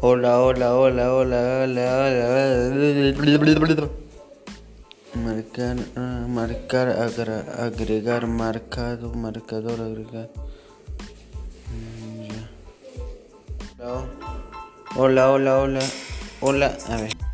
Hola, hola, hola, hola, hola, hola. Marcar, ah, marcar, agra- agregar, marcado, marcador, agregar. Mm, hola, hola, hola, hola. A ver.